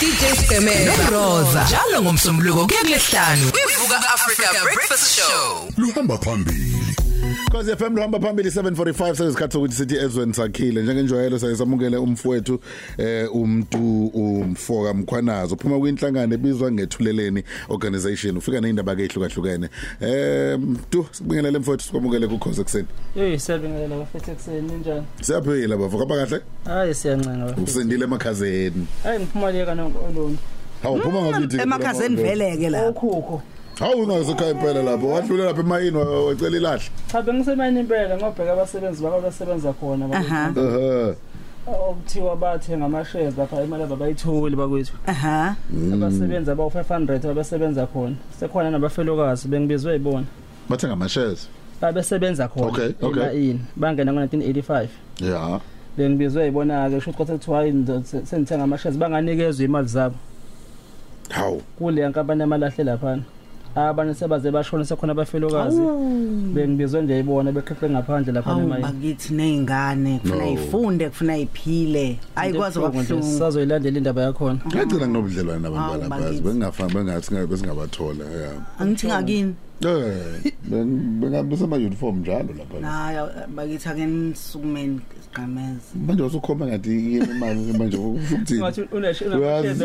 DJ Stemeza Roza njalo ngomsombuluko kuya kulesihlanu kwivuka Africa Breakfast Show. Luhamba phambili. Cause FM luhamba phambili 745 sezikhathi ukuthi sithi ezweni sakhile njengenjwayelo sayisamukele umfowethu eh umuntu umfoka mkhwanazo uphuma kwinhlangano ebizwa ngethuleleni organization ufika neindaba ke ehlukahlukene eh tu sikubingelele mfowethu sikwamukele ku cause ekseni Hey siyabingelela bafethu ekseni njani? siyaphila bavuka phakahle Hayi siyancenga bafethu. usendile emakhazeni Hayi ngiphumaleka nonkoloni. hawu phuma ngakithi emakhazeni veleke la Okhukho. Hawu ungasekhaya impela lapho. Wadlula lapha emayini wacela ilahle. Cha bengisemayini impela ngobheka abasebenzi baka basebenza khona aha. Ehe. Okuthiwa bathenga ama-shares lapha imali ababayitholi bakwethu. Aha. Abasebenza abawu 500 abasebenza khona. Sekhona nabafelokazi bengibizwe yibona. Bathenga ama shares babesebenza khona Okay, okay. elayini bangena ngo1985 yeah bengibizwe yibona ke kusho ukuthi kuthiwa hayi ngizo- sengithenga ama-shares banganikezwe imali zabo. Hawu. Kule nkampani yamalahle laphana. Abanye sebaze bashona sekhona abafelokazi. Bengibizwe nje yibona beqheqhe ngaphandle lapha hawu emayini bakithi nezingane kufuna No. ifunde kufuna iphile ayikwazi kwabuhlungu. sazoyilandela indaba yakhona. Ngagcina nginobudlelwane nabantu Hawu, balapha bakithi. bengingafanga bengathi besingabathola yeah. Angithi ngakini. Eh bengabisa ama uniform njalo lapha. Nayo bakithi ake nisukumeni siqhameze manje usukhomba ngathi yini imali manje ukuthi ngathi Uyazi,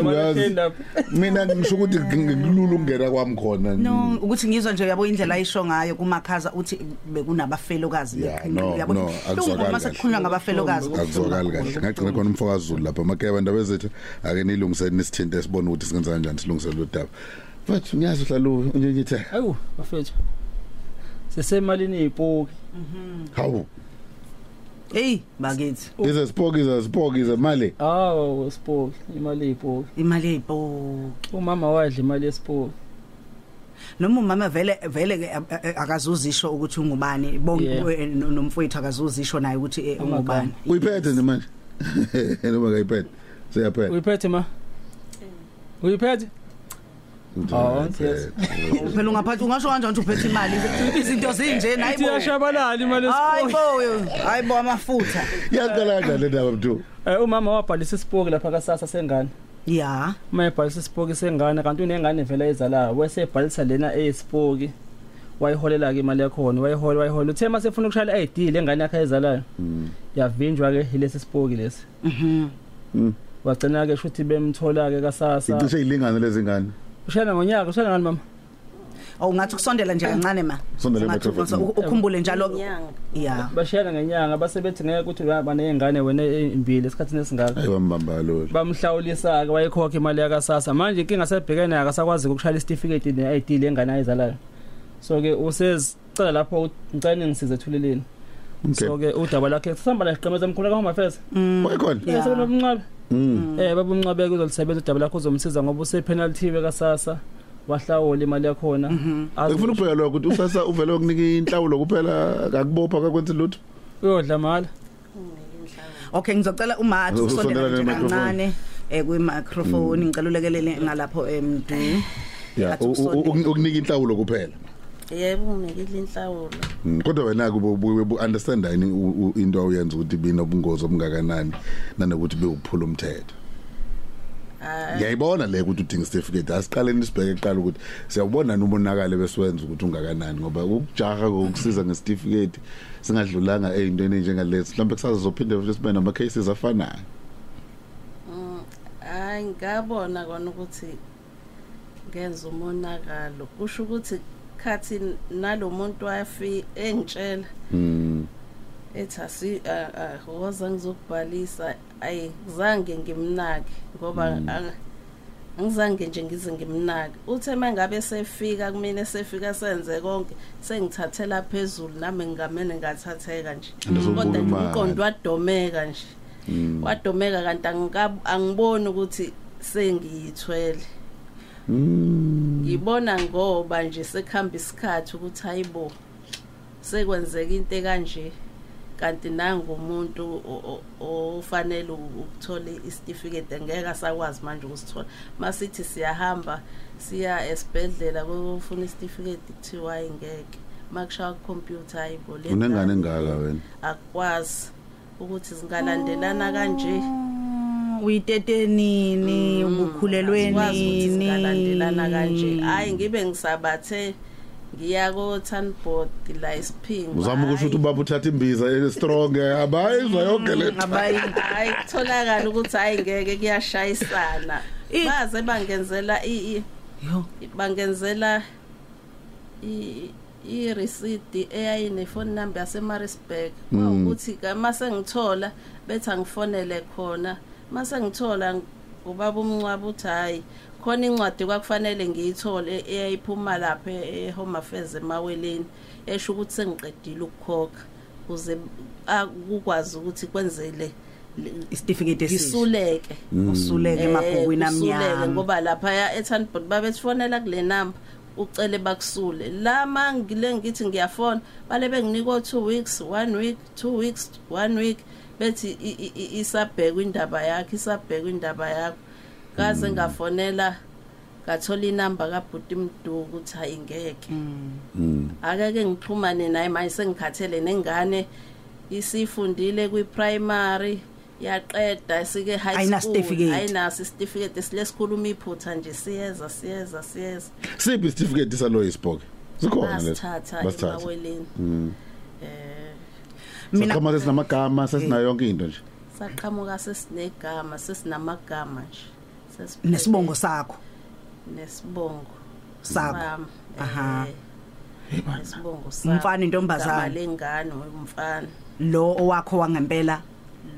uneshe uyazi. lapha mina ngisho ukuthi ngikulula ukungena kwami khona. No ukuthi ngizwa nje yabo indlela ayisho ngayo kumakhaza uthi bekunabafelokazi Yeah, no, no, akuzwakali uma sekukhulunywa ngabafelokazi. Akuzwakali kahle. Ngagcina khona umfokazulu lapha. Makeba ndaba ezethu ake nilungisele nisithinte sibone ukuthi singenza kanjani silungisele lo daba. Mfethu ngiyazi uhlala unyenyithe awu bafethu. Sesemalini yipoki hawu. Hey bakithi. Ize spoke ize spoke ize mali awu sipoki imali yipoki imali eyipoki. Umama wadla imali yesipoki noma umama vele vele akazuzisho ukuthi ungubani. Bonke eh, no- nomfowethu akazuzisho naye ukuthi eh, ungubani? uyiphethe nje manje. Noma kayiphethe. Siyaphethe uyiphethe ma? Uyiphethe? Oh, yes. phela ungaphathi ungasho kanjani ukuthi uphethe imali izinto zinje nayibo iyashabalala imali yesipoki hayibo hayibo amafutha. Yaqala kanjani le ndaba mntu? Eh, umama wabhalisa isipoki lapha kasasa sengane. Ya. Uma ebhalisa isipoki sengane kanti unengane vele ayizalayo bese ebhalisa lena eyisipoki. Wayiholela ke imali yakhona wayihola wayihola. Uthe mase efuna ukushaya i-ID lengane yakhe ayizalayo. Yavinjwa ke ilesi sipoki lesi. Mhm. Wagcina ke shuthi bemthola ke kasasa icishe ilingane lezi ngane? Ushana ngonyaka ushana ngani mama awungathi kusondela nje kancane ma. Sondela Ungathi microphone. u- ukhumbule njalo ya. Bashiyana ngenyanga base bethi ngeke ukuthi banezingane wena imbili esikhathini esingaka. Ayi bambamba lo bamhlawulisa ke wayekhokha imali yakasasa manje inkinga sebhekene nayo akasakwazi ukushaya isitifiketi ne-ID lengane ayizalayo. So ke usezicela lapho ngicela ngisize ethuleleni. Okay. So ke udaba lakhe sihamba la siqhemeza mkhulu ka Home Affairs wayikhona yeah sebabuncabe mm eh babuncabe kuzolisebenza udaba lakho uzomsiza ngoba use penalty kasasa wahlawula imali yakhona Ngifuna ukubheka lokho ukuthi usasa uvele ukunika inhlawulo kuphela akakubopha akakwenzi lutho. uyodla mala okay ngizocela umathi Usondela ukusondela nje ne-microphone. kancane eh kwi microphone ngicela ulekelele ngalapho emdu Yeah, Athi u- u- ukusondela. uk- ukunika inhlawulo kuphela. Yebo nginikile inhlawulo. Mm, Kodwa wena kubo bu understand yini u- u- into awuyenza ukuthi binobungozi obungakanani nanokuthi bewuphula umthetho. hayi. Ngiyayibona le ukuthi udinga certificate asiqaleni sibheke eqala ukuthi siyawubona umonakalo besiwenza ukuthi ungakanani ngoba ukujaha ngokusiza ngecertificate singadlulanga ezintweni njengalezi mhlawumbe kusaza zophinde futhi sibe nama cases afanayo. hayi ngabona kona ukuthi ngenza umonakalo. Kusho ukuthi khathi nalomuntu wafi engitshela. Mm. ethi asi woza ngizokubhalisa ayi zange ngimnake ngoba ang- angizange nje ngize ngimnake. Uthe mangabe sefika kumina sefika senze konke sengithathela phezulu nami ngamene ngathatheka nje. Kodwa umqondo wadomeka nje. Wadomeka kanti angiboni ukuthi sengiyithwele. Mm. Ngibona ngoba nje sekuhamba isikhathi ukuthi hayibo sekwenzeka into kanje kanti nangumuntu o- o- ofanele u- ukuthola isitifiketi ngeke asakwazi manje ukusithola. Masithi siyahamba siya esibhedlela kufuna isitifiketi kuthiwa hayi ngeke. Makushaya kwikhompyutha hayibo le Unengane ngane engaka wena? akwazi ukuthi zingalandelana kanje. Uyitetenini ubukhulelweni Sikwazi ukuthi singalandelana kanje. Nini hayi ngibe ngisabathe ngiya ko Tanboard la isiphingo uzama ukusho ukuthi ubaba uthatha imbiza e strong abayizwa yonke le nto. abayi hayi kutholakala ukuthi hayi ngeke kuyashayisana. I- baze bangenzela i i- yo. bangenzela i i receipt eyayine phone number yaseMaritzburg ukuthi ka mase ngithola bethi angifonele khona. Mase ngithola ubaba umncwabi uthi hayi khona incwadi kwakufanele ngiyithole eyayiphuma lapha e Home Affairs emaweleni esho ukuthi sengiqedile ukukhokha kuze akukwazi ukuthi kwenzele isitifiketi esisha. ngisuleke. Usuleke emabhukwini Eh, kusuleke amnyama. ngoba lapha eTanbot babethifonela kule number ucele bakusule. La mangile ngithi ngiyafona bale benginika 2 weeks 1 week 2 weeks 1 week. Bethi i- i- i- isabhekwa indaba yakhe isabhekwa indaba yakho. Kaze ngafonela ngathola inamba kabhuti Mduku ukuthi hayi ngeke. Akeke ngixhumane naye manje sengikhathele nengane isifundile kwi-primary yaqeda sike high Ayina school certificate. ayinaso isitifiketi silesikhuluma iphutha nje siyeza siyeza siyeza. Siphi isitifiketi salo isibhoke sikhona leso? Basithatha. basithatha emaweleni mina saqhama sesinamagama sesinayo yonke into nje. Saqhamuka sesinegama sesinamagama nje. Nesibongo sakho. Nesibongo Sakho. Aha. eh, nesibongo sami. Umfana intombazane? Igama lengane umfana. Lo owakho wangempela?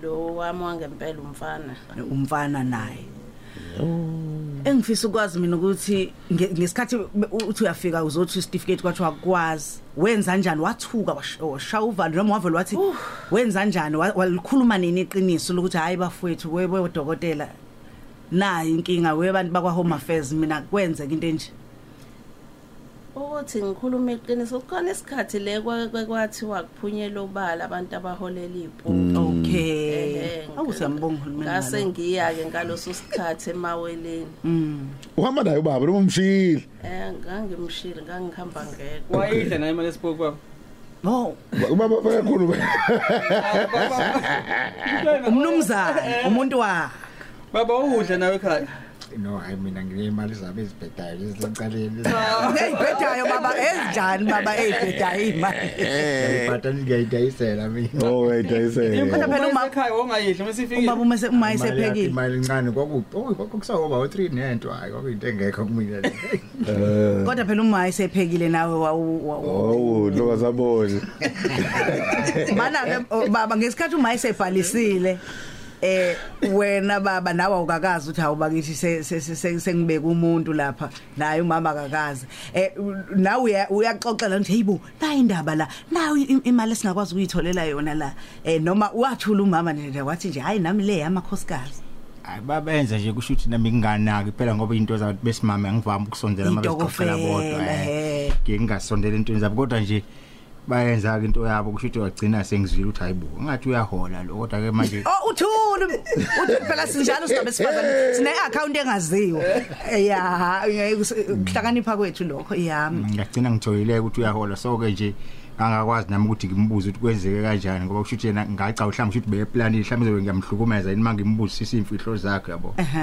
Lo wami wangempela umfana. Umfana naye. Engifisa ukwazi mina ukuthi nge- ngesikhathi be- uthi uyafika uzothi certificate kwathi wakwazi wenza kanjani wathuka wash- washaya uvalo noma wavela wathi wenza kanjani Wa- walikhuluma nini iqiniso lokuthi hayi bafowethu webe udokotela nayi inkinga webantu bakwa home affairs mina kwenzeka into enje. Ukuthi ngikhuluma iqiniso kukhona isikhathi le kwa- kwa- kwathiwa kuphunyelwa obala abantu abaholela izipunto okay. Awusiyambonga uhulumeni ngase ngalo. ngiya ke ngaloso sikhathi emaweleni Mm. uhamba naye ubaba noma umshile eh ngangimshile ngangihamba ngedwa. Wayidla naye imali esibhoki baba. Oh ubaba bakakhulu umnumzana umuntu wa baba udla nawe ekhaya? No hayi mina nginemali zabo ezibhedayo eziseceleni eyibhedayo baba ezinjani baba eyibhedayo imali ngiyibhatala ngiyayidayisela mina. Oh wait i say Kodwa phela uma- ekhaya wongayidla mesefikile ubaba uma se- uma Imali yakhe esephekile imali encane kwakusakuba u-3 nento hayi kwakuyinto engekho kumina le. Kodwa phela uma esephekile nawe wawu- wawu- oh lo kasaboni mana ke oh, baba ngesikhathi uma esebhalisile eh wena baba nawe awukakazi ukuthi awubakithi se- se- se- se- sengibeka umuntu lapha. Naye umama akakazi. Eh nawe uya- uyaxoxela ukuthi heyibo nayi indaba la. Nawe i- imali esingakwazi ukuyitholela yona la. Eh noma wathula umama nje wathi nje hayi nami le yamakhosikazi. Hayi babenza nje kusho ukuthi nami nginganaki phela ngoba into zabantu besimame angivami ukusondela uma bezixoxela bodwa Itokofela, he. eh ngike ngingasondela entweni zabo. Kodwa nje bayenza ke into yabo kusho ukuthi wagcina sengizwile ukuthi hayibo ngathi uyahola lo kodwa ke manje Oh uthule uthi phela sinjalo singabe sifazane sine account engaziwa ya ukuhlakanipha kwethu lokho yami ngiyagcina ngithoyileke ukuthi uyahola so ke nje angakwazi nami ukuthi ngimbuze ukuthi kwenzeke kanjani ngoba kusho ukuthi yena ngaca mhlawumbe ukuthi beyeplanile mhlawumbe zobe ngiyamhlukumeza yini manje ngimbuze imfihlo zakhe yabo? Ehe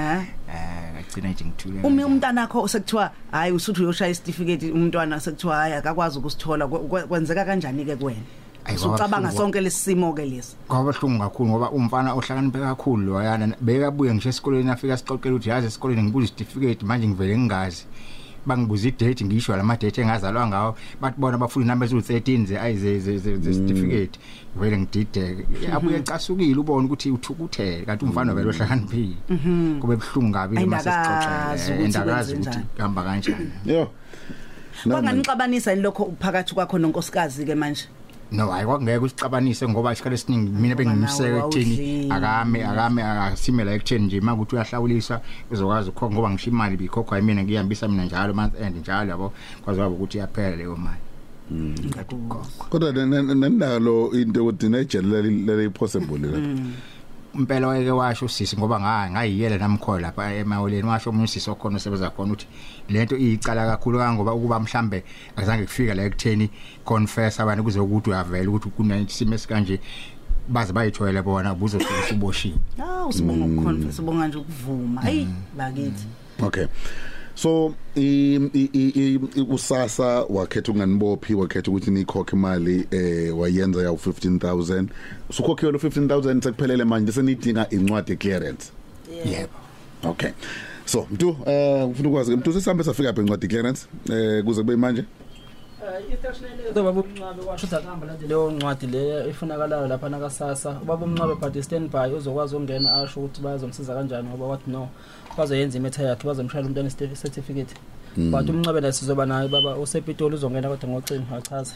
eh ngagcina nje ngithule umi umntana wakho sekuthiwa hayi usuthi uyoshaya isitifiketi umntwana sekuthiwa hayi akakwazi ukusithola kwe- kwe- kwenzeka kanjani ke kuwena? Ayi, usucabanga kwabuhlungu. sonke lesimo ke lesi. kwabahlungu kakhulu ngoba umfana ohlakaniphe kakhulu loyana bekabuye ngisho esikoleni afika sixoxela ukuthi yazi esikoleni ngibuza certificate manje ngivele ngingazi. Bangibuza idate ngisho lama date engazalwa ngawo bathi bona bafuna inamba eziwu13 ze ayi ze ze- ze ze certificate. Vele ngidideke. Abuye ecasukile ubone ukuthi uthukuthele kanti umfana vele ohlakaniphile. Kube ebhlungu kabi Ayindakazi ukuthi endakazi kwenze ukuthi njani. kuhamba kanjani. Yo. Kwanganixabanisa yini lokho phakathi kwakho nonkosikazi ke manje? No hayi kwakungeke usixabanise ngoba isikhathi esiningi mina nawe ekutheni akame akame akasimela ekutheni nje makuthi uyahlawulisa uzokwazi ukukhokha ngoba ngisho imali bikhokhwa yimina ngiyihambisa mina njalo month end njalo yabo? Kwazi kwaba ukuthi iyaphela leyo mali. Kodwa nanalo into ukuthi nejele leli possible la impela wayeke washo usisi ngoba nga ngayiyela namkhola lapha emawoleni washo umuntu usisi okhona osebenza khona ukuthi lento iyicala kakhulu kangoba ukuba mhlambe azange kufika la ekutheni confess abantu kuze ukuthi uyavela ukuthi kunesimo esikanje baze bayithoyele bona buzohlala uboshiwe Hawu sibonga ukukhonfesa sibonga nje ukuvuma. Hey bakithi. Okay. So i i- i i- usasa wakhetha unganibophi wakhetha ukuthi nikhokhe imali eh wayenza ya 15000 usukhokhiwe lo 15000 sekuphelele manje senidinga incwadi clearance yebo. Okay. So mntu eh ufuna ukwazi mntu sesambe safika phe incwadi clearance eh kuze kube manje? Ubaba umncabe washo ukuthi akuhamba lanje leyo ncwadi le ifunakalayo lapha nakasasa ubaba umncabe but standby uzokwazi ukungena asho ukuthi bayazomsiza kanjani ngoba wathi no bazoyenza imetha yakhe bazomshayela umuntu one certificate but umncabe la sizoba naye baba usepitoli uzongena kodwa ngocingo achaze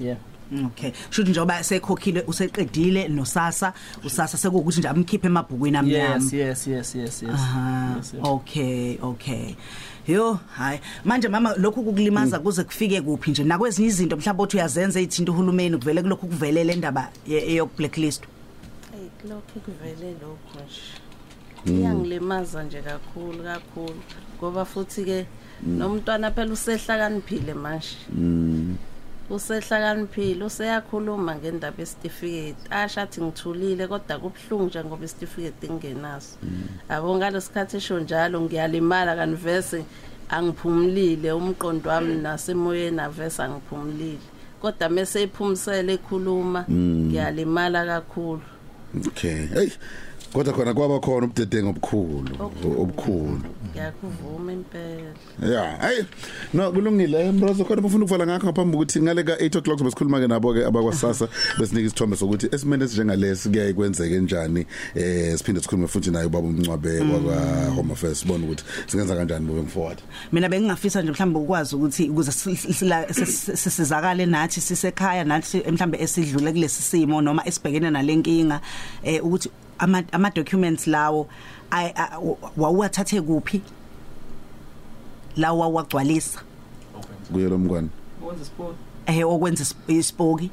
yeah Okay. Shuthi njoba sekhokhile useqedile nosasa usasa sekukuthi nje amkhiphe emabhukwini amnyama. yes yes yes yes yes Aha. Yes, yes. Okay, okay. Yo, hayi. Manje mama lokhu kukulimaza kuze kufike kuphi nje nakwezinye izinto mhlawumbe uthi uyazenza ithinta uhulumeni kuvele kulokhu kuvelele indaba eyoku blacklist. Hey lokho kuvele lokho nje. Iyangilimaza nje kakhulu kakhulu ngoba futhi ke nomntwana phela usehlakaniphile manje. Usehlakaniphile useyakhuluma ngendaba yesitifiketi. Asha athi ngithulile kodwa kubhlungu nje ngoba isitifiketi ingenaso. Yabo ngalesikhathi esho njalo ngiyalimala kanivese angiphumulile umqondo wami nasemoyeni avese angiphumulile. Kodwa mase iphumisele ekhuluma ngiyalimala kakhulu. okay hey kodwa khona kwaba khona ubudedengu obukhulu obukhulu ngiyakuvuma impela Yeah, hey. No kulungile mrozo khona bafuna ukuvala ngakho ngaphambi ukuthi ngale ka 8 o'clock besikhuluma ke nabo ke abakwasasa besinika isithombe sokuthi esimene sinjengalesi kuyaye kwenzeke kanjani eh siphinde sikhulume futhi naye ubaba umncwabe wakwa Home Affairs sibone ukuthi singenza kanjani moving forward. Mina bengingafisa nje mhlawumbe ukwazi ukuthi ukuze sisizakale nathi sisekhaya nathi mhlawumbe esidlule kulesi simo noma esibhekene nalenkinga eh ukuthi ama ama documents lawo ay- a- wawathathe kuphi? Lawa wagcwalisa Kuye lo mngwane. Wenza sport eh okwenza isp- isipoki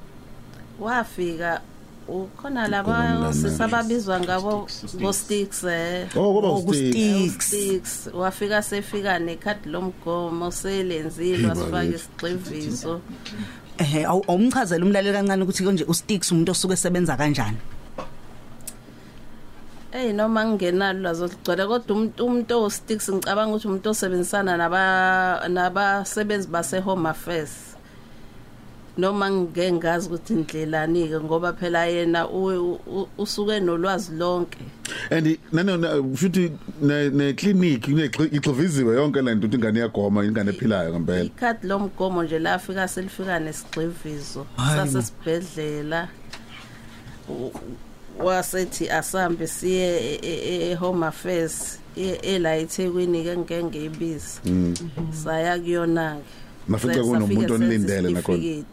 wafika ukhona Khona laba mngani. sisababizwa ngabo bo sticks eh. Oh kuba Oh, uSteve. kuSteve. sticks. Wafika sefika nekhadi lomgomo selenzile Hey, wasifaka bakithi. isigxivizo. Eh awu- awumchazela umlaleli kancane ukuthi konje uSticks umuntu osuke esebenza kanjani. Ey noma ngingenalo lazo ligcwele kodwa umuntu umuntu osticks ngicabanga ukuthi umuntu osebenzisana naba nabasebenzi base home affairs noma ngeke ngazi ukuthi indlelani ke ngoba phela yena u- u- usuke nolwazi lonke. And nano futhi ne ne clinic ixoviziwe yonke lento ukuthi ingane iyagoma ingane ephilayo ngempela. ikhadi lomgomo nje lafika selifika nesigxivizo sasesibhedlela. U- wasethi asambe siye e- e- e home affairs ela eThekwini ke ngeke ngiyibiza saya kuyona ke Nafica kunomuntu onilindele nakhona.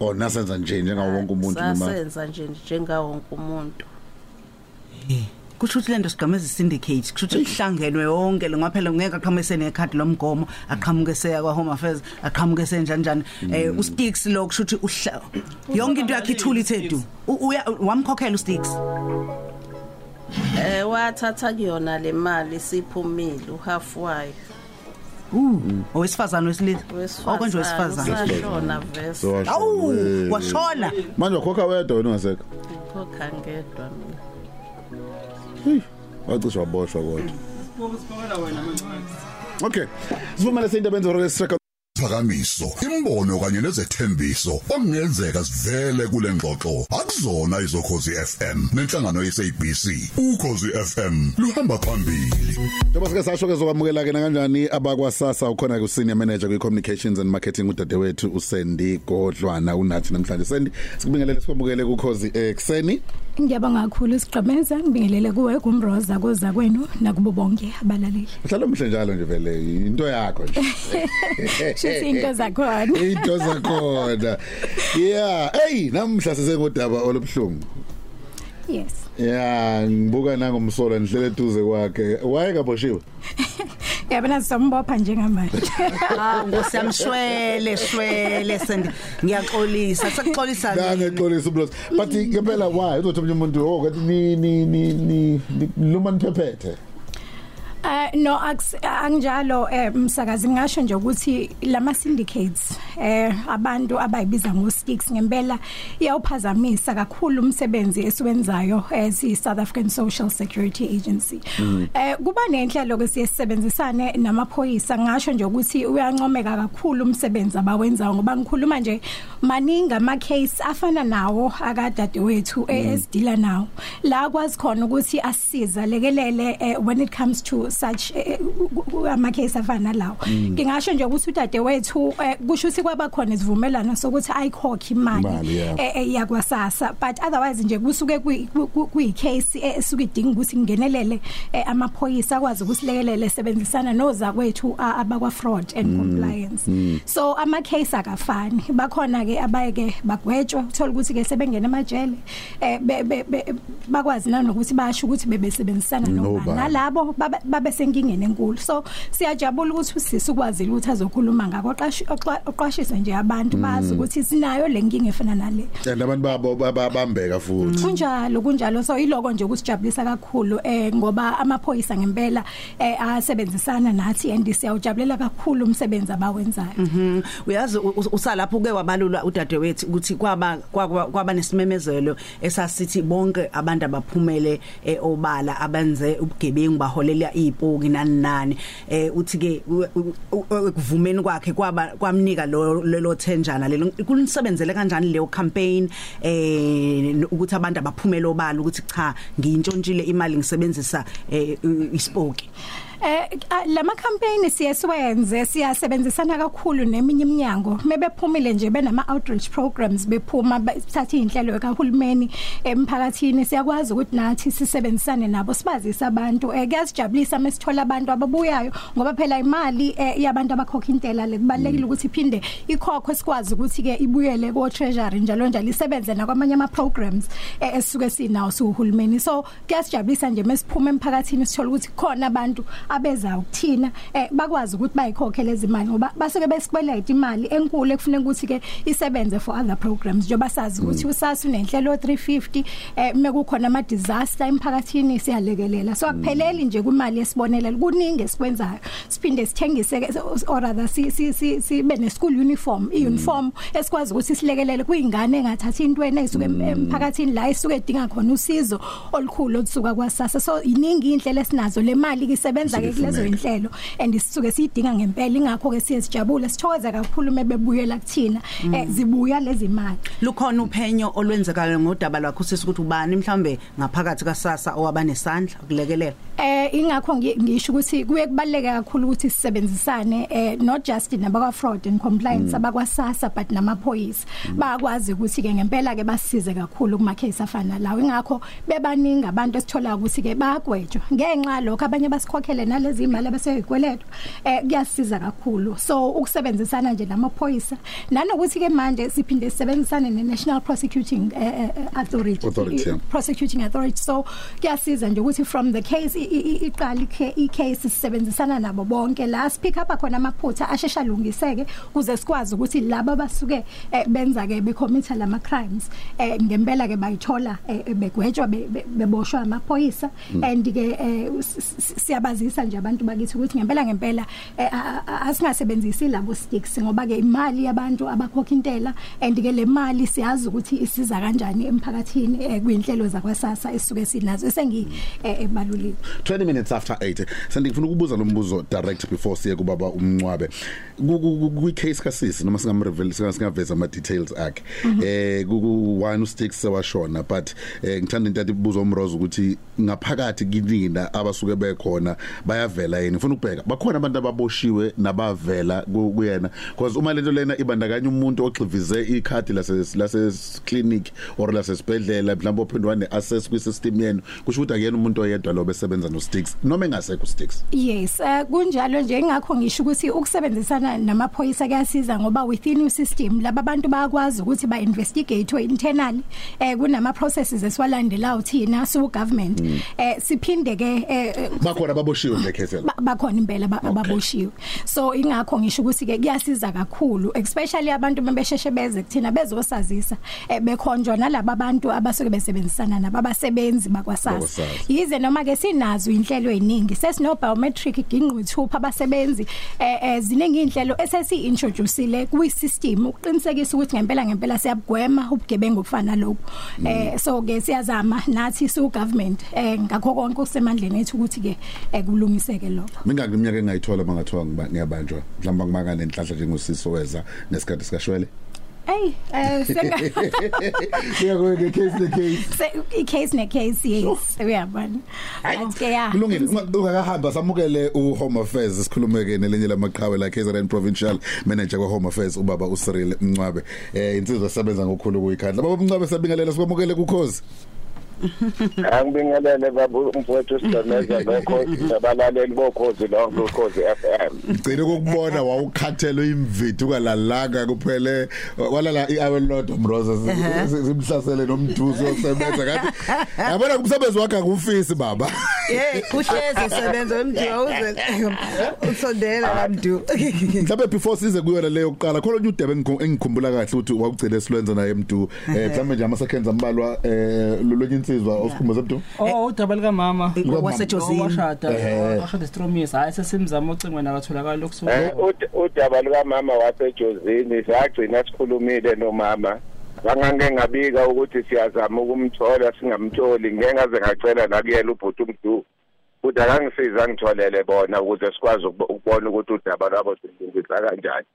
Oh nasenza nje njengawo wonke umuntu noma. sasenza nje njengawo wonke umuntu. Kusho ukuthi lento sigameza syndicate kusho ukuthi kuhlangenwe yonke lo ngaphela ngeke aqhamuke nekhadi lomgomo aqhamuke seya kwa home affairs aqhamuke senjani njani eh uSticks lo kusho ukuthi uhla- yonke into yakhe ithula ithedu wamkhokhela uSticks. Eh wathatha kuyona le mali siphumile uhalf wayo owesifazana wesilisa? Okonje wesifazana sashona vese So washo, awu "Hey." washona Manje wakhokha wedwa wena ungasekho. khokha ngedwa mina. Wacisha waboshwa kodwa. Okay. Sivumele sindaba enzoro strike phakamiso imbono kanye nezethembiso okungenzeka sivele kule ngxoxo akuzona izokhozi FM nenhlangano yeSABC ukhozi FM luhamba phambili Njengoba sike sasho ke zokwamukela ke kanjani abakwasasa ukhona ku senior manager kwi communications and marketing udadewethu uSendi Godlwana unathi namhlanje Sendi sikubingelele sikwamukele ku cause ekseni Ngiyabonga kakhulu sigqabeza ngibingelele kuwe kumroza koza kwenu nakubo bonke abalaleli. Mhlalo mhle njalo nje vele into yakho nje Shithi into zakhona. into zakhona yeah hey namhla sesengodaba olubhlungu Yes. yeah ngibuka nangomsolo nihlele eduze kwakhe wayekaboshiwe Yabona sombopha njengamanje. ah ngosiyamshwele shwele sendi ngiyaxolisa sekuxolisa Dange xolisa ublos but ngempela why? Uzothi umuntu oh kathi ni ni ni ni luma niphephethe Ah no akusi- anginjalo eh msakazi ngasho nje ukuthi lama syndicates eh abantu abayibiza ngo sticks ngempela iyawuphazamisa kakhulu umsebenzi esiwenzayo as i South African Social Security Agency. Eh kuba nenhlelo ke siyasebenzisane namaphoyisa ngasho nje ukuthi uyancomeka kakhulu umsebenzi abawenzayo ngoba ngikhuluma nje maningi ama case afana nawo akadade wethu esidila nawo. La kwazi khona ukuthi asisiza lekelele eh, when it comes to such eh, ama case afana lawo. Ngingasho nje ukuthi udade wethu eh, kusho ukuthi kwaba khona isivumelano sokuthi ayikhokhe imali Imali, yeah. eh, eh, yakwasasa. But otherwise nje kusuke kuyi case esuke idinga ukuthi kungenelele eh, amaphoyisa akwazi ukusilekelele sebenzisana noza kwethu a- abakwa fraud and compliance. So ama case akafani. Bakhona ke abayeke bagwetshwa uthola ukuthi ke sebengena emajele eh be- be- be- bakwazi nanokuthi basho ukuthi bebesebenzisana nobani Nobani. nalabo babe- babe senkingeni enkulu. So siyajabula ukuthi usisi ukwazile ukuthi azokhuluma ngako. Oqashi- oqa- oqwashise nje abantu bazi ukuthi sinayo lenkinga efana nale. And abantu babo babambeka futhi. Kunjalo kunjalo. So iloko nje ukusijabulisa kakhulu eh ngoba amaphoyisa ngempela eh asebenzisana nathi and siyawujabulela kakhulu umsebenzi abawenzayo. Mhm. uyazi u- u- usalapho ke wabalula udadewethu ukuthi kwaba kwaba kwaba nesimemezelo esasithi bonke abantu abaphumele eh, obala abenze ubugebengu baholela izipoki nani nani eh uthi ke u- u- u- ekuvumeni kwakhe kwaba kwamnika lo lelo thenjana lelo kunisebenzele kanjani leyo campaign eh n- ukuthi abantu abaphumele obala ukuthi cha ngiyintshontshile imali ngisebenzisa eh, u- isipoki Eh a- lama campaign siyesiwenze siyasebenzisana kakhulu neminye iminyango. Mebephumile nje benama outreach programs bephuma bathatha inhlelo kahulumeni emphakathini. Siyakwazi ukuthi nathi sisebenzisane nabo sibazisa abantu. Eh kuyasijabulisa mesithola abantu ababuyayo ngoba phela imali eh, yabantu abakhokha intela le. Kubalekile ukuthi iphinde ikhokho sikwazi ukuthi ke ibuyele ko treasury njalo njalo isebenze nakwamanye ama programs eh, esisuke sinawo suhulumeni so kuyasijabulisa nje mesiphuma emphakathini sithola ukuthi khona abantu abeza ukuthina eh, bakwazi ukuthi bayikhokhe lezi mali ngoba basuke besikweleta imali enkulu ekufuneka ukuthi ke isebenze for other programs. Njengoba sazi ukuthi usasa unenhlelo 350 eh mekukhona ama disaster emphakathini siyalekelela. So akupheleli nje kumali esibonelelo kuningi esikwenzayo. Siphinde sithengise ke, or rather si si si sibe ne school uniform i uniform esikwazi ukuthi silekelele kuyingane engathathi intweni ezisuke em- emphakathini la isuke edinga khona usizo olukhulu olusuka kwasasa so iningi indlela esinazo. Le mali ke isebenza ke kulezo inhlelo and sisuke siyidinga ngempela. Ingakho ke siyesijabule sithokoza kakhulu mebebuyela kuthina eh, zibuya lezi mali. Lukhona uphenyo olwenzekayo ngodaba lwakho sisi ukuthi ubani? Mhlambe ngaphakathi kasasa owabanesandla ukulekelela. Eh ingakho ngi- ngisho ukuthi kuye kubaleke kakhulu ukuthi sisebenzisane eh not just nabakwa fraud and compliance abakwa SASSA but namaphoyisa. Bakwazi ukuthi ke ngempela ke basisize kakhulu kuma case afana lawo. Ingakho bebaningi abantu esithola ukuthi ke bayagwetshwa. Ngenxa lokho abanye basikhokhele nalezi imali abaseyikweleto eh kuyasiza kakhulu. So ukusebenzisana nje namaphoyisa nanokuthi ke manje siphinde sisebenzisane ne National Prosecuting eh, eh, Authority. Authority, yeah. prosecuting authority. So kuyasiza nje ukuthi from the case i- i- i- iqala ikhe- i-case sisebenzisana nabo bonke. La pick up khona amaphutha ashesha alungiseke kuze sikwazi ukuthi laba basuke eh, benza ke becommita lama crimes eh, ngempela ke bayithola eh, begwetshwa be- be- beboshwa amaphoyisa. And ke eh, s- s- siyabazisa nje abantu bakithi ukuthi ngempela ngempela eh, a- a- asingasebenzisi labo sticks ngoba ke imali yabantu abakhokha intela and ke le mali siyazi ukuthi isiza kanjani emphakathini eh, kwinhlelo zakwasasa esisuke sinazo esengi eh, ebalulile 20 minutes after 8 sendifuna ukubuza lo mbuzo direct before siye kubaba umncwabe. Kwi case kasisi noma singamreveal singaveza ama details akhe eh ku one sticks sewashona but eh, ngithanda into yathi ibuzo umrozo ukuthi ngaphakathi kinina abasuke bekhona bayavela yini ngifuna ukubheka. Bakhona abantu ababoshiwe nabavela ku- kuyena because uma lento lena ibandakanya umuntu oxivize ikhadi lase lase clinic or lasesibhedlela mhlawumbe ophindwa ne access kwi system yenu kusho ukuthi akuyena umuntu oyedwa lo besebenza no sticks noma engasekho sticks Yes, uh, kunjalo nje ingakho ngisho ukuthi ukusebenzisana namaphoyisa kuyasiza ngoba within your system laba abantu bayakwazi ukuthi ba investigate internally eh kunama processes esiwalandelayo thina su government eh siphinde ke eh, bakhona baboshiwe nje case ba- bakhona impela ba- ababoshiwe so ingakho ngisho ukuthi ke kuyasiza kakhulu especially abantu bebesheshe beze kuthina bezosazisa eh, bekhonjwa nalabo abantu abasuke besebenzisana nabo abasebenzi bakwasasa Bakwasasa. yize noma ke sinazo inhle inhlelo eziningi sesino biometric gingqwithupha abasebenzi eh eh, ziningi inhlelo esesi introduceile kwi system ukuqinisekisa ukuthi ngempela ngempela siyabugwema ubugebengu obufana lokho eh so ke siyazama nathi su government eh ngakho konke kusemandleni ethu ukuthi ke eh, kulungiseke lokho. Mingaki iminyaka engayithola bangathiwa ngiba- ngiyabanjwa. Mhlawumbe ngimaka nenhlahla njengosiso weza nesikhathi sikashwele. Hey eh senga Ngiyakho ke case ne case. Se- i-case ne-case yes. Uyabona. Ke ya kulungile. Unga- ungakahamba samukele u Home Affairs sikhulumeke nelinye lamaqhawe la KZN Provincial Manager kwa Home Affairs ubaba uCyril Mncwabe. Eh insizwa esebenza ngokukhulu kuyikhandla baba Mncwabe sabingelela sikwamukele kukhozi Angibingelele baba umfowethu Sidoneza lokho nabalaleli bokhozi lonke ukhozi FM. Ngcile kokubona wawukhathelwe imvithi ukalalaka kuphele walala iawe lodwa Mroza simhlasele nomduzo osebenza kanti yabona kumsebenzi wakhe akufisi baba hey uhleze sebenza emdiwa uze usondela lamdu mhlawumbe before size kuyona leyo kuqala khona nje udebe engikhu- engikhumbula kahle ukuthi wawugcile silwenza naye emdu eh mhlawumbe nje ama seconds ambalwa eh lolunye insizwa osikhumbuza emdu Oh udaba lika mama wasejozini washada Ehhe. washada Stromis hayi sesimzama ucingweni akatholakala lokusuka Eh ud- udaba lika mama wasejozini sagcina sikhulumile nomama. Bangange ngabika ukuthi siyazama ukumthola singamtholi ngeke ngaze ngacela nakuyena ubhuti umdu. Ukuthi akangisiza ngitholele bona ukuze sikwazi ukub- ukubona ukuthi udaba lwabo silungisa kanjani.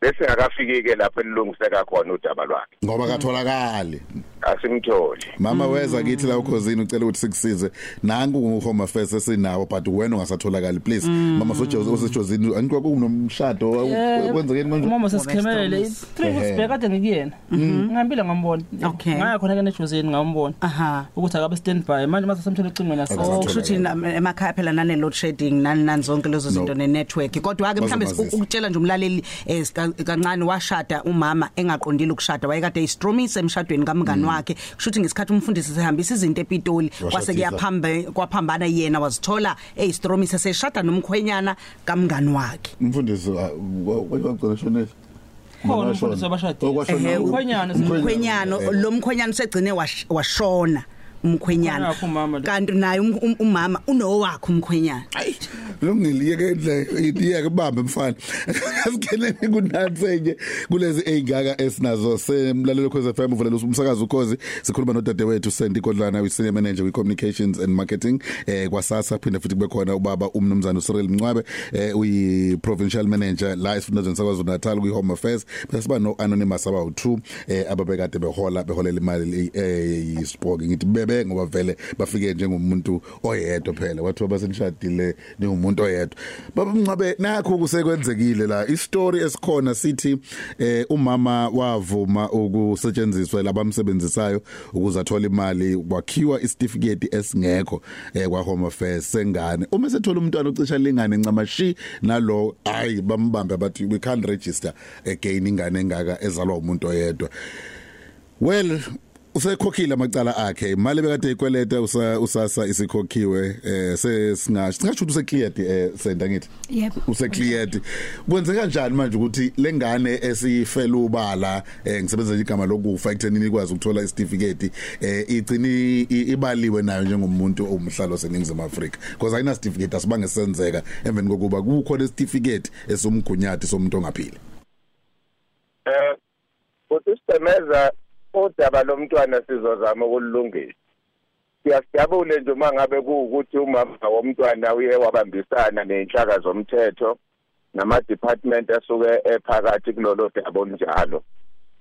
Bese ngakafiki ke lapho elungiseka khona udaba lwakhe. ngoba katholakali Asimtholi. mama weza kithi la ukhosini ucela ukuthi sikusize. Nanku ku home affairs esinawo but wena ungasatholakali please. Mama sojozi osejozini anikwa kunomshado kwenzekeni manje? umama sesikhemele. 3 weeks back kade ngikuyena. Ngihambile ngambona. Ngaya khona ke nejozini ngambona. Aha. Ukuthi akabe stand by manje mase samthola ecingweni Oh aso kusho ukuthi na- emakhaya phela nane load shedding nani nani zonke lezo zinto ne network kodwa ke mhlambe ukutshela nje umlaleli eh, kancane washada umama engaqondile ukushada. Wayekade istromise emshadweni kamngani wakhe. Kusho ukuthi ngesikhathi umfundisi sehambisa izinto epitoli kwase Washadisa. kuyaphambe kwaphambana yena wazithola eyistromise seshada nomkhwenyana kamngani wakhe. Umfundisi wacela shonela khona umfundisi wabashadile Ehe, umkhwenyana. Umkhwenyana lo mkhwenyana usegcine wash- washona. Umkhwenyana. Khona yakho umama lo. kanti naye um- um- umama unowakhe umkhwenyana. Lungiliyeke indle iyeke bambe mfana asikene kunansenye kulezi eyingaka esinazo. Semlalelo khoze FM uvulela umsakazo ukhozi. Sikhuluma nodade wethu Sandy Kodlana uyi senior manager we communications and marketing eh kwasasa. Phinde futhi kube khona ubaba umnumzana uCyril Mncwabe eh uyi provincial manager la esifundazweni sakwaZulu Natal kwi home affairs. Bese siba no anonymous about 2 eh ababekade behola beholela imali eh yispoke ngithi bebe ngoba vele bafike njengomuntu oyedwa phela. Wathiwa basenishadile ningumuntu oyedwa. Baba Mncwabe nakho kusekwenzekile la. Istory esikhona sithi eh umama wavuma ukusetshenziswa labamsebenzisayo ukuze athole imali. Kwakhiwa isitifiketi esingekho eh kwa home affairs sengane. Uma sethola umntwana ucisha lingane ncamashi nalo hayi bambambe bathi we can't register again ingane engaka ezalwa umuntu oyedwa. Well usekhokhile amacala akhe. Imali bekade ikweleta usa usasa isikhokhiwe eh sesingasho singasho ukuthi usecleared eh senda ngithi? Yebo usecleared kwenze kanjani manje ukuthi lengane esifela ubala eh ngisebenzisa igama lokufa ekuthenini ikwazi ukuthola isitifiketi eh igcini ibaliwe nayo njengomuntu omhlalo seningizimu Afrika? Because ayina certificate asibange senzeka emveni kokuba kukhona isitifiketi esomgunyathi somuntu ongaphili Eh futhi sisemeza udaba lomntwana sizozama ukulungisa. Siyasijabule nje uma ngabe kuukuthi umama womntwana uye wabambisana nenhlaka zomthetho nama department asuke ephakathi kulolo daba onjalo.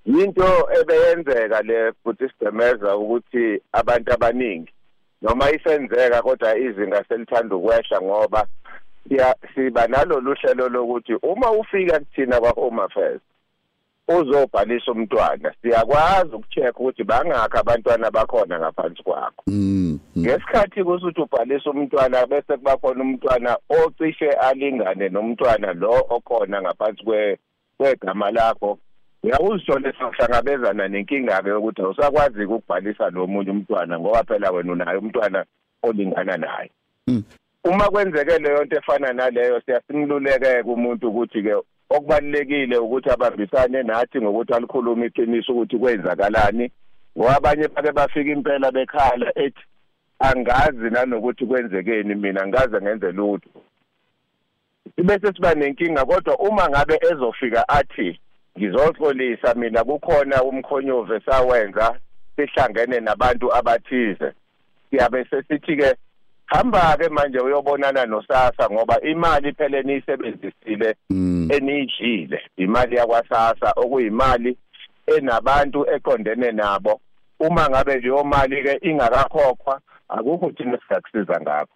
Yinto ebeyenzeka le futhi sisemeza ukuthi abantu abaningi noma isenzeka kodwa izinga selithanda ukwehla ngoba siba nalo luhlelo lokuthi uma ufika kuthina kwa home affairs uzobhalisa umntwana. Siyakwazi ukucheck ukuthi bangakho abantwana bakhona ngaphansi kwakho. Mm ngesikhathi kusuthi ubhalisa umntwana bese kuba khona umntwana ocishe alingane nomntwana lo okhona ngaphansi kwe kwegama lakho. Uyawuzithola sokuhlangabezana nenkinga ke ukuthi awusakwazi ukubhalisa lo munye umntwana ngoba phela wena unayo umntwana olingana naye. Uma kwenzeke leyo nto efana naleyo siyasimluleke kumuntu ukuthi ke okubalekile ukuthi abambisane nathi ngokuthi alikhuluma iqiniso ukuthi kwenzakalani. Ngoba abanye bake bafika impela bekhala ethi angazi nanokuthi kwenzekeni mina ngaze ngenze lutho. Sibese siba nenkinga kodwa uma ngabe ezofika athi ngizoxolisa mina kukhona umkhonyove sawenza sihlangene nabantu abathize. Siyabe sesithi ke hamba ke manje uyobonana nosasa ngoba imali phela eniyisebenzisile Mm. eniyidlile imali yakwasasa okuyimali enabantu eqondene nabo. Uma ngabe leyo mali ke ingakakhokhwa akukho thina sizakusiza ngakho.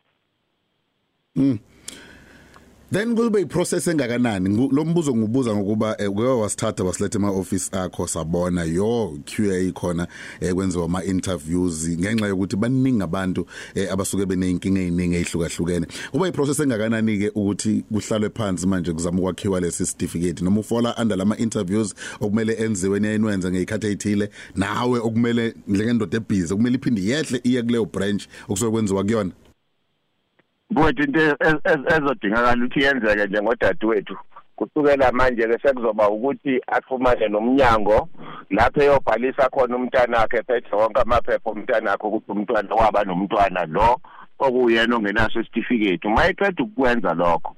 Then kube iprocess engakanani? Ngu- lo mbuzo ngubuza ngokuba eh, uke wasithatha wasiletha ema office akho sabona yo QA khona eh, kwenziwa ama interviews ngenxa yokuthi baningi abantu eh, abasuke beneyinkinga eziningi ezihlukahlukene kuba iprocess engakanani ke ukuthi kuhlalwe phansi manje kuzama ukwakhiwa lesi certificate noma ufola under lama interviews okumele enziwe niyayinwenza ngeyikhathi ezithile nawe okumele njengendoda ebhizi okumele iphinde yehle iye kuleyo branch okusuke kwenziwa kuyona? Mfowethu into ez- ez- ezodingakala ukuthi yenzeke njengodadewethu kusukela manje ke sekuzoba ukuthi axhumane nomnyango lapho eyobhalisa khona umntana wakhe phethe wonke amaphepha omntana wakhe ukuthi umntwana waba nomntwana lo okuyena ongenaso isitifiketi. Uma eqeda ukwenza lokho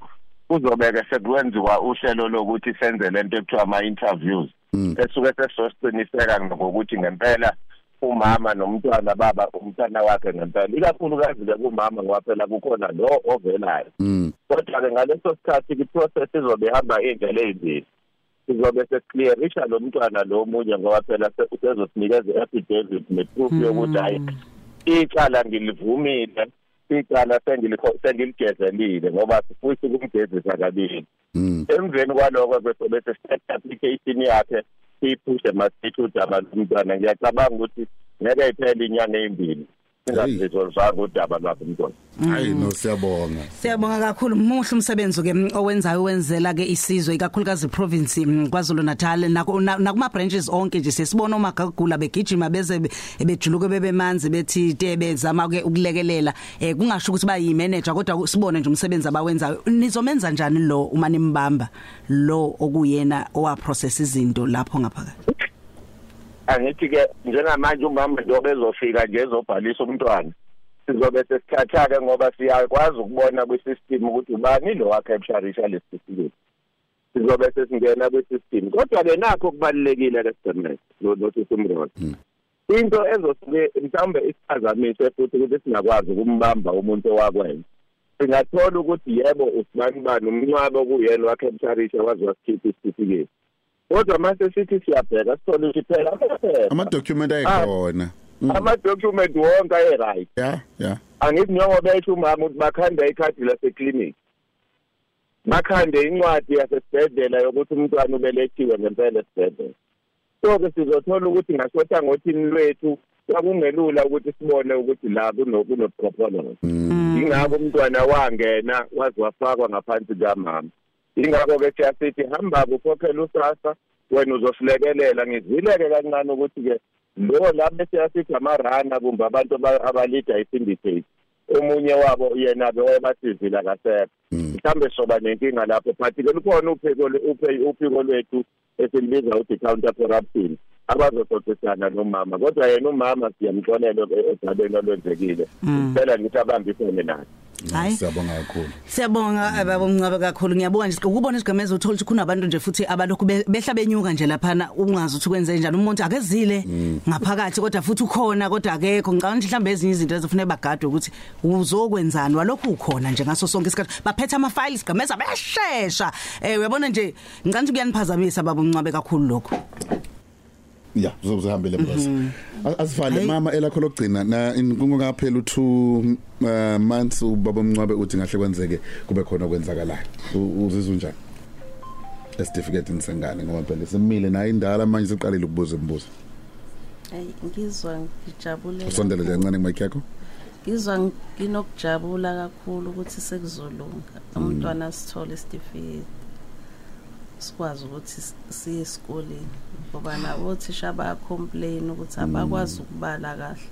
kuzobe-ke sekwenziwa uhlelo lokuthi senze lento ekuthiwa ama-interviews esuke sesizosiqiniseka ngokuthi ngempela umama nomntwana baba umntwana wakhe ngempela. Ikakhulukazi-ke kumama ngoba phela kukhona lo ovelayo. Mm. Kodwa-ke ngaleso sikhathi iprocess izobe ihamba iy'ndlela ey'mbili. Sizobe sesiclearisha lo mntwana lo omunye ngoba phela se- usezosinikeza i-affidavit ne-proof yokuthi hayi icala ngilivumile icala sengilikho- sengiligezelile ngoba sifisi ukumgezisa kabili. Mm. Emveni kwaloko bese bese set application yakhe siyiphushe masithi udaba lomntwana ngiyacabanga ukuthi ngeke iphele inyanga ezimbili singazisolvanga udaba lwakhe umntwana hayi no siyabonga. Siyabonga kakhulu. Muhle umsebenzi ke owenzayo wenzela ke isizwe ikakhulukazi province mm, KwaZulu Natal nako- na- nakuma branches onke nje sesibona omagagula begijima beze be- bejuluke bebemanzi bethi te bezama ke ukulekelela. Eh kungasho ukuthi bayi manager kodwa sibone nje umsebenzi abawenzayo. Nizomenza njani lo uma nimbamba lo okuyena owa process izinto lapho ngaphakathi? Angithi-ke njengamanje umama njengoba ezofika nje ezobhalisa umntwana sizobe sesithatha-ke ngoba siyakwazi ukubona kwi-system ukuthi ubani lo wakhepsharisha lesi certificate sizobe sesingena kwi-system. Kodwa-ke nakho kubalulekile-ke sidemet nothi simroda into ezosuke mhlawumbe isiphazamise futhi ukuthi singakwazi ukumbamba umuntu owakwenza. Singathola ukuthi yebo usibani bani umncwabe okuyena wakhepsharisha waze wasikhipha isitifiketi kodwa mase sithi siyabheka sithole ukuthi phela amaphepha ama document ayikhona Mm. amadocument wonke aye-right. Yeah yeah angithi njengoba esho umama ukuthi bakhanda ikhadi laseclinic bakhande incwadi yasesibhedlela yokuthi umntwana ubelethiwe ngempela esibhedlela. So-ke sizothola ukuthi ngasotha ngothini lwethu kwakungelula ukuthi sibone ukuthi la kuno- kunobuqhophololo yingakho umntwana wangena waze wafakwa ngaphansi kamama. Yingakho-ke siyasithi hamba-ke ukhokhela usasa wena uzosilekelela. Ngizwile-ke kancane ukuthi-ke lo la bese yasithi amarana kumbe abantu aba- abalida i-syndicate omunye wabo yena-ke wayebasizile akasekho. Mhlawumbe soba nenkinga lapho but-ke lukhona uphiko lwe- uphe- uphiko lwethu esilibiza ukuthi counter corruption. Abazoxoxisana nomama kodwa yena umama siyamxolela edabeni olwenzekile. Kuphela ngithi abambisene naye. Hayi. siyabonga kakhulu. Siyabonga babomncaba kakhulu. Ngiyabonga nje ukubona isigameza uthola ukuthi kunabantu nje futhi abalokhu be- behla benyuka nje laphana ungazi ukuthi kwenze njani. Umuntu akezile ngaphakathi kodwa futhi ukhona kodwa akekho. Ngicabanga ukuthi mhlawumbe ezinye izinto ezifuneka bagadwe ukuthi uzokwenzani walokhu ukhona nje ngaso sonke isikhathi. Baphethe ama files isigameza beshesha eh uyabona nje ngicela ukuthi kuyaniphazamisa babomncaba kakhulu lokho yeah uzobuzihambele boss asivale mama elakho lokugcina na kungaphela u2 months ubaba umncwabe uthi ngahle kwenzeke kube khona okwenzakalayo uzizwa njani certificate insengane ngoba phela simile nayo indala manje siqalile ukubuza imibuzo. Hayi ngizwa ngijabule. usondele nje kancane mic yakho? Ngizwa nginokujabula kakhulu ukuthi sekuzolunga. Umntwana sithole isitifiketi. Sikwazi ukuthi s- siye esikoleni ngoba nabo othisha baya complain ukuthi abakwazi ukubala kahle.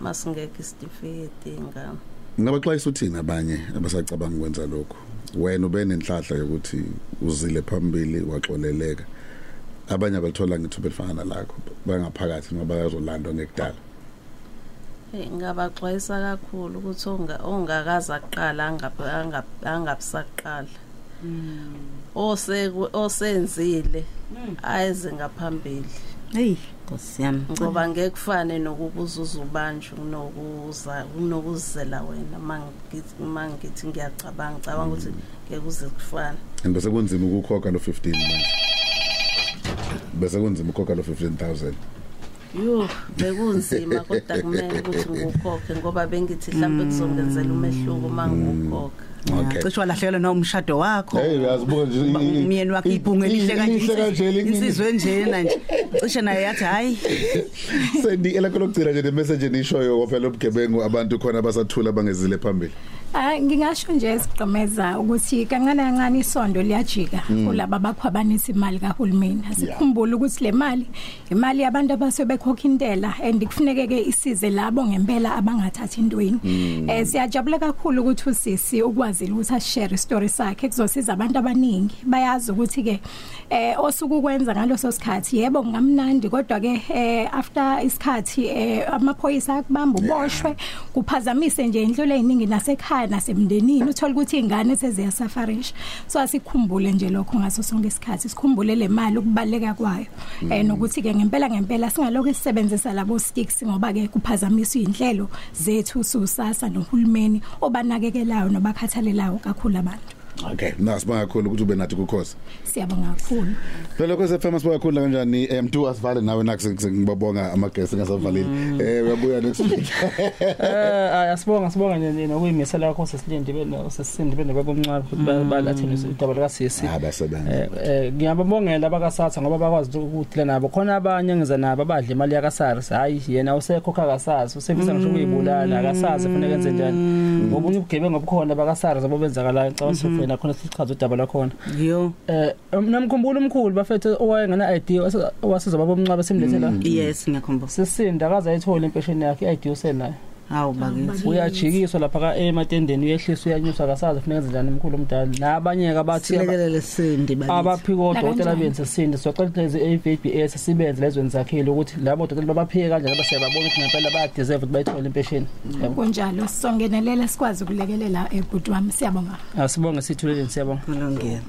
Masingeke isitifiketi ingane. ngabaxwayisa uthini abanye abasacabanga ukwenza lokho wena ube nenhlahla yokuthi uzile phambili waxoleleka abanye abalithola ngithuba elifana lakho bangaphakathi ngoba bayazolandwa ngekudala hey ngabaxwayisa kakhulu ukuthi onga ongakaza aqala angabe angabe angabisaqala ose osenzile. Ayeze ngaphambili. Hey Nkosi yami. Ngoba ngeke kufane nokubuzuza ubanjwe kunokuza kunokuzela wena mangithi mangithi ngiyacabanga. Cabanga ukuthi ngeke uze kufane. Bese kunzima ukukhokha lo 15 manje. Bese kunzima ukukhokha lo 15000 Yo bekunzima kodwa kumele ukuthi ngukhokhe ngoba bengithi mhlambe kuzongenzela umehluko mangikhokha okay. cishe walahlekelwa na umshado wakho. Hey uyazibuka nje i- i- umyeni wakhe ibhunga elihle Elihle kanje, kanje li- insizwe njena nje cishe naye yathi hayi. Sendi elakho lokugcina nje nemessage nishoyo phela ubugebengu abantu khona abasathula bangezile phambili. Ah ngingasho nje sigqemeza ukuthi kancane kancane isondo liyajika kulabo abakhwabanisa imali kahulumeni. Asikhumbule ukuthi le mali imali yabantu abasebekhokha intela and kufuneke ke isize labo ngempela abangathathi intweni. Eh siyajabula kakhulu ukuthi usisi ukwazile ukuthi ashare story sakhe kuzosiza abantu abaningi. Bayazi ukuthi ke eh osuku kwenza ngaloso sikhathi yebo ngamnandi kodwa ke eh after isikhathi eh amaphoyisa akubamba uboshwe kuphazamise nje indlela eziningi nasekhaya. Nasemndenini uthola ukuthi ingane seziyasafarisha so asikhumbule nje lokho ngaso sonke isikhathi. Sikhumbule le mali ukubaleka kwayo. Eh nokuthi ke ngempela ngempela singalokho sisebenzisa labo sticks ngoba ke kuphazamisa inhlelo zethu susasa nohulumeni obanakekelayo nobakhathalelayo kakhulu abantu. Okay nasibanga kakhulu ukuthi ube nathi kukhosi. Siyabonga kakhulu. Phela kwese famous bakhulu kanjani? Em2 asivale nawe naku ngibabonga amagesi ngasavalile eh uyabuya next week. Eh asibonga sibonga nje nokuyimisela yakho sesilindi bena sesindi bena babomncane futhi balathini idaba lika sisi ah basebenza. Eh eh, ngiyababongela abakasatha ngoba bakwazi ukuthi nabo. Khona abanye ngiza nabo abadla imali yakaSARS hayi yena usekhokha kaSARS usebenzisa ngisho ukuyibulala. Akasazi kufanele enze njani. Ngobunye ubugebengu obukhona bakaSARS abobenzakalayo ngicabanga sifuna khona sichaza udaba lakhona yo. Eh namkhumbula umkhulu bafethe owayengena ID wasiza babomncaba simlethela yes ngiyakhumbula. Sesinda akaze ayithola impesheni yakhe ID usenayo hawu bakithi. Uyajikiswa lapha ka ematendeni uyehliswa uyanyuswa kasazi kufanele enze njani umkhulu omdala. Nabanye ke bathi aba- silekelele sindi bakithi. abaphiko odokotela Nakanjani? benze sinde socela lezi AVBS sibenze lezweni zakhile ukuthi labo odokotela babaphike kanjani basebabona ukuthi ngempela baya deserve ukuthi bayithole impesheni. Yabo kunjalo. Songenelela sikwazi ukulekelela ebhuti wami. Siyabonga. Asibonge sithuleleni siyabonga. Kulungile.